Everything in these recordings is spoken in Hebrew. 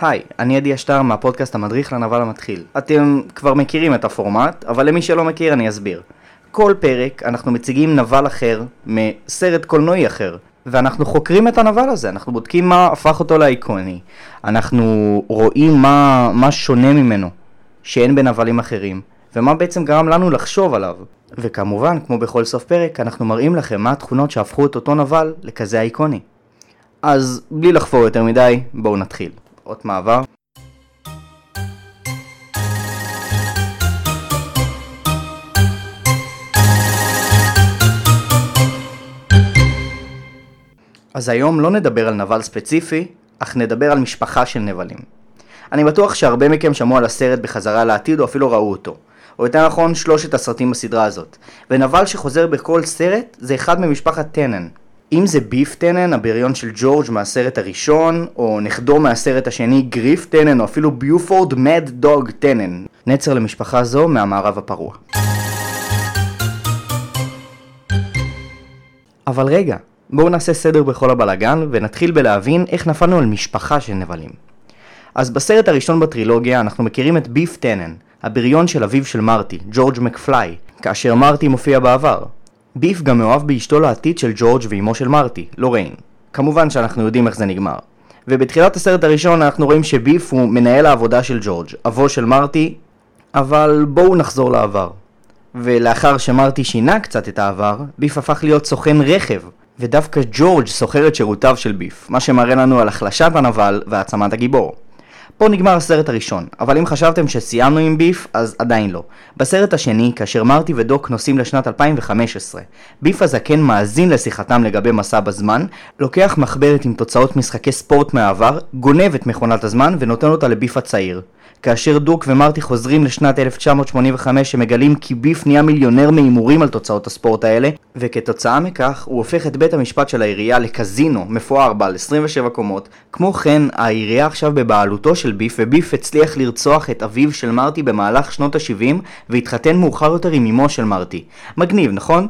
היי, אני עדי אשטר מהפודקאסט המדריך לנבל המתחיל. אתם כבר מכירים את הפורמט, אבל למי שלא מכיר אני אסביר. כל פרק אנחנו מציגים נבל אחר מסרט קולנועי אחר, ואנחנו חוקרים את הנבל הזה, אנחנו בודקים מה הפך אותו לאיקוני, אנחנו רואים מה, מה שונה ממנו, שאין בנבלים אחרים, ומה בעצם גרם לנו לחשוב עליו. וכמובן, כמו בכל סוף פרק, אנחנו מראים לכם מה התכונות שהפכו את אותו נבל לכזה איקוני. אז בלי לחפור יותר מדי, בואו נתחיל. אות מעבר. אז היום לא נדבר על נבל ספציפי, אך נדבר על משפחה של נבלים. אני בטוח שהרבה מכם שמעו על הסרט בחזרה לעתיד או אפילו ראו אותו. או יותר נכון שלושת הסרטים בסדרה הזאת. ונבל שחוזר בכל סרט זה אחד ממשפחת טנן. אם זה ביף טנן, הבריון של ג'ורג' מהסרט הראשון, או נכדו מהסרט השני גריף טנן, או אפילו ביופורד מד דוג טנן. נצר למשפחה זו מהמערב הפרוע. אבל רגע, בואו נעשה סדר בכל הבלגן, ונתחיל בלהבין איך נפלנו על משפחה של נבלים. אז בסרט הראשון בטרילוגיה אנחנו מכירים את ביף טנן, הבריון של אביו של מרטי, ג'ורג' מקפליי, כאשר מרטי מופיע בעבר. ביף גם מאוהב באשתו לעתיד של ג'ורג' ואימו של מרטי, לוריין. כמובן שאנחנו יודעים איך זה נגמר. ובתחילת הסרט הראשון אנחנו רואים שביף הוא מנהל העבודה של ג'ורג', אבו של מרטי, אבל בואו נחזור לעבר. ולאחר שמרטי שינה קצת את העבר, ביף הפך להיות סוכן רכב, ודווקא ג'ורג' סוחר את שירותיו של ביף, מה שמראה לנו על החלשת הנבל והעצמת הגיבור. פה נגמר הסרט הראשון, אבל אם חשבתם שסיימנו עם ביף, אז עדיין לא. בסרט השני, כאשר מרטי ודוק נוסעים לשנת 2015, ביף הזקן מאזין לשיחתם לגבי מסע בזמן, לוקח מחברת עם תוצאות משחקי ספורט מהעבר, גונב את מכונת הזמן ונותן אותה לביף הצעיר. כאשר דוק ומרטי חוזרים לשנת 1985 הם מגלים כי ביף נהיה מיליונר מהימורים על תוצאות הספורט האלה וכתוצאה מכך הוא הופך את בית המשפט של העירייה לקזינו מפואר בעל 27 קומות כמו כן העירייה עכשיו בבעלותו של ביף וביף הצליח לרצוח את אביו של מרטי במהלך שנות ה-70 והתחתן מאוחר יותר עם אמו של מרטי מגניב נכון?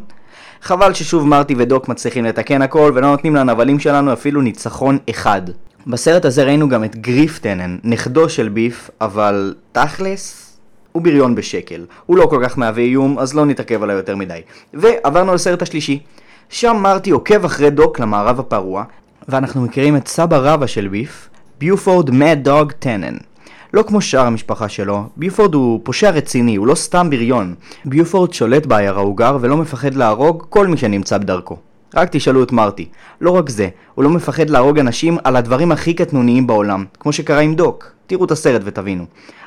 חבל ששוב מרטי ודוק מצליחים לתקן הכל ולא נותנים לנבלים שלנו אפילו ניצחון אחד בסרט הזה ראינו גם את גריף טנן, נכדו של ביף, אבל תכלס, הוא בריון בשקל. הוא לא כל כך מהווה איום, אז לא נתעכב עליו יותר מדי. ועברנו לסרט השלישי. שם מרטי עוקב אחרי דוק למערב הפרוע, ואנחנו מכירים את סבא רבא של ביף, ביופורד מד דוג טנן. לא כמו שאר המשפחה שלו, ביופורד הוא פושע רציני, הוא לא סתם בריון. ביופורד שולט בעיירה הוא גר ולא מפחד להרוג כל מי שנמצא בדרכו. רק תשאלו את מרטי. לא רק זה, הוא לא מפחד להרוג אנשים על הדברים הכי קטנוניים בעולם, כמו שקרה עם דוק. תראו את הסרט ותבינו.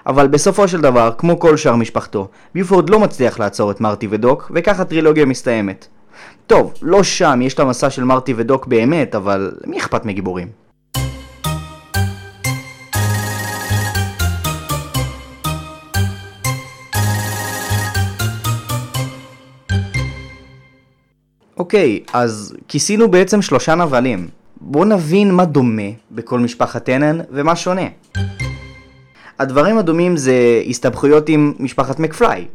אבל בסופו של דבר, כמו כל שאר משפחתו, ביופורד לא מצליח לעצור את מרטי ודוק, וכך הטרילוגיה מסתיימת. טוב, לא שם יש את המסע של מרטי ודוק באמת, אבל מי אכפת מגיבורים? אוקיי, אז כיסינו בעצם שלושה נבלים. בואו נבין מה דומה בכל משפחת טנן ומה שונה. הדברים הדומים זה הסתבכויות עם משפחת מקפליי.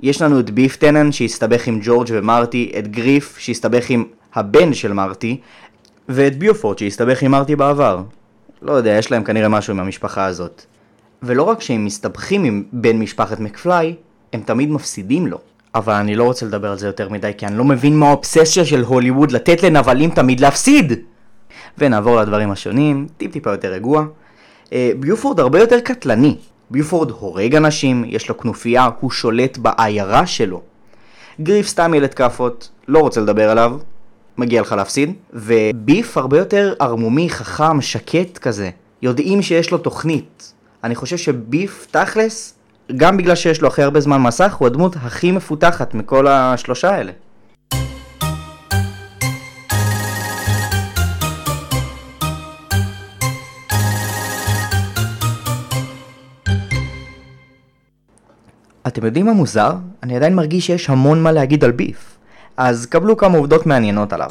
יש לנו את ביף טנן שהסתבך עם ג'ורג' ומרטי, את גריף שהסתבך עם הבן של מרטי, ואת ביופורט שהסתבך עם מרטי בעבר. לא יודע, יש להם כנראה משהו עם המשפחה הזאת. ולא רק שהם מסתבכים עם בן משפחת מקפליי, הם תמיד מפסידים לו. אבל אני לא רוצה לדבר על זה יותר מדי, כי אני לא מבין מה האובססיה של הוליווד לתת לנבלים תמיד להפסיד! ונעבור לדברים השונים, טיפ טיפה יותר רגוע. אה, ביופורד הרבה יותר קטלני. ביופורד הורג אנשים, יש לו כנופיה, הוא שולט בעיירה שלו. גריף סתם ילד כאפות, לא רוצה לדבר עליו, מגיע לך להפסיד. וביף הרבה יותר ערמומי, חכם, שקט כזה. יודעים שיש לו תוכנית. אני חושב שביף, תכלס, גם בגלל שיש לו הכי הרבה זמן מסך, הוא הדמות הכי מפותחת מכל השלושה האלה. אתם יודעים מה מוזר? אני עדיין מרגיש שיש המון מה להגיד על ביף. אז קבלו כמה עובדות מעניינות עליו.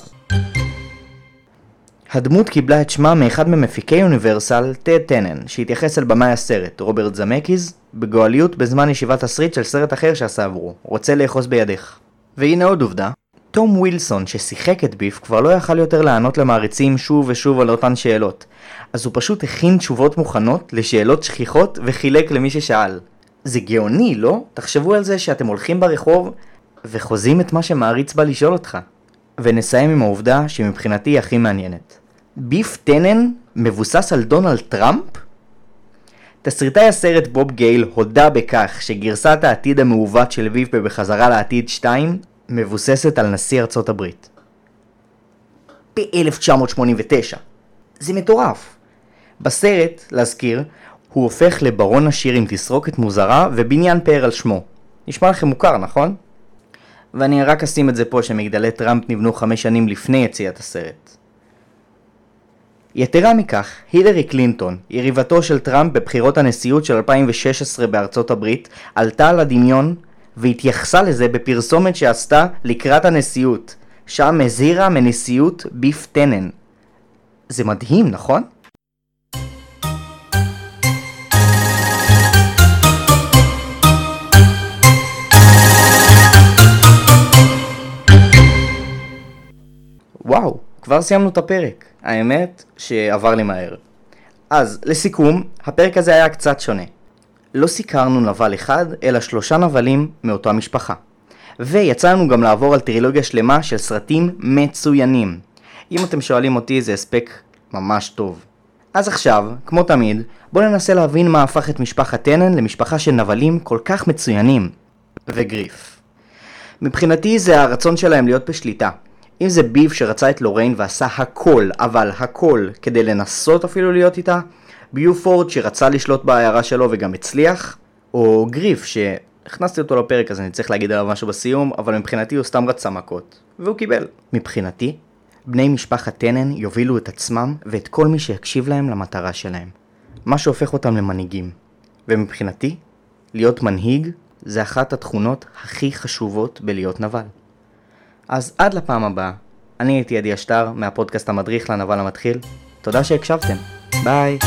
הדמות קיבלה את שמה מאחד ממפיקי יוניברסל, טד טנן, שהתייחס אל במאי הסרט, רוברט זמקיז, בגואליות בזמן ישיבת תסריט של סרט אחר שעשה עבורו, רוצה לאחוז בידך. והנה עוד עובדה, תום ווילסון ששיחק את ביף כבר לא יכל יותר לענות למעריצים שוב ושוב על אותן שאלות. אז הוא פשוט הכין תשובות מוכנות לשאלות שכיחות וחילק למי ששאל. זה גאוני, לא? תחשבו על זה שאתם הולכים ברחוב וחוזים את מה שמעריץ בא לשאול אותך. ונסיים עם העובדה שמבחינתי היא הכי מעניינת. ביף טנן מבוסס על דונלד טראמפ? תסריטאי הסרט בוב גייל הודה בכך שגרסת העתיד המעוות של ויף ב"בחזרה לעתיד 2" מבוססת על נשיא ארצות הברית. ב-1989. זה מטורף. בסרט, להזכיר, הוא הופך לברון עשיר עם תסרוקת מוזרה ובניין פאר על שמו. נשמע לכם מוכר, נכון? ואני רק אשים את זה פה שמגדלי טראמפ נבנו חמש שנים לפני יציאת הסרט. יתרה מכך, הילרי קלינטון, יריבתו של טראמפ בבחירות הנשיאות של 2016 בארצות הברית, עלתה על הדמיון והתייחסה לזה בפרסומת שעשתה לקראת הנשיאות, שם הזהירה מנשיאות ביף טנן. זה מדהים, נכון? כבר סיימנו את הפרק. האמת שעבר לי מהר. אז, לסיכום, הפרק הזה היה קצת שונה. לא סיקרנו נבל אחד, אלא שלושה נבלים מאותה משפחה. ויצא לנו גם לעבור על טרילוגיה שלמה של סרטים מצוינים. אם אתם שואלים אותי זה הספק ממש טוב. אז עכשיו, כמו תמיד, בואו ננסה להבין מה הפך את משפחת טנן למשפחה של נבלים כל כך מצוינים. וגריף. מבחינתי זה הרצון שלהם להיות בשליטה. אם זה ביב שרצה את לוריין ועשה הכל, אבל הכל, כדי לנסות אפילו להיות איתה, ביופורד שרצה לשלוט בעיירה שלו וגם הצליח, או גריף שהכנסתי אותו לפרק אז אני צריך להגיד עליו משהו בסיום, אבל מבחינתי הוא סתם רצה מכות, והוא קיבל. מבחינתי, בני משפחת טנן יובילו את עצמם ואת כל מי שיקשיב להם למטרה שלהם. מה שהופך אותם למנהיגים. ומבחינתי, להיות מנהיג זה אחת התכונות הכי חשובות בלהיות נבל. אז עד לפעם הבאה, אני הייתי עדי אשטר מהפודקאסט המדריך לנבל המתחיל. תודה שהקשבתם. ביי.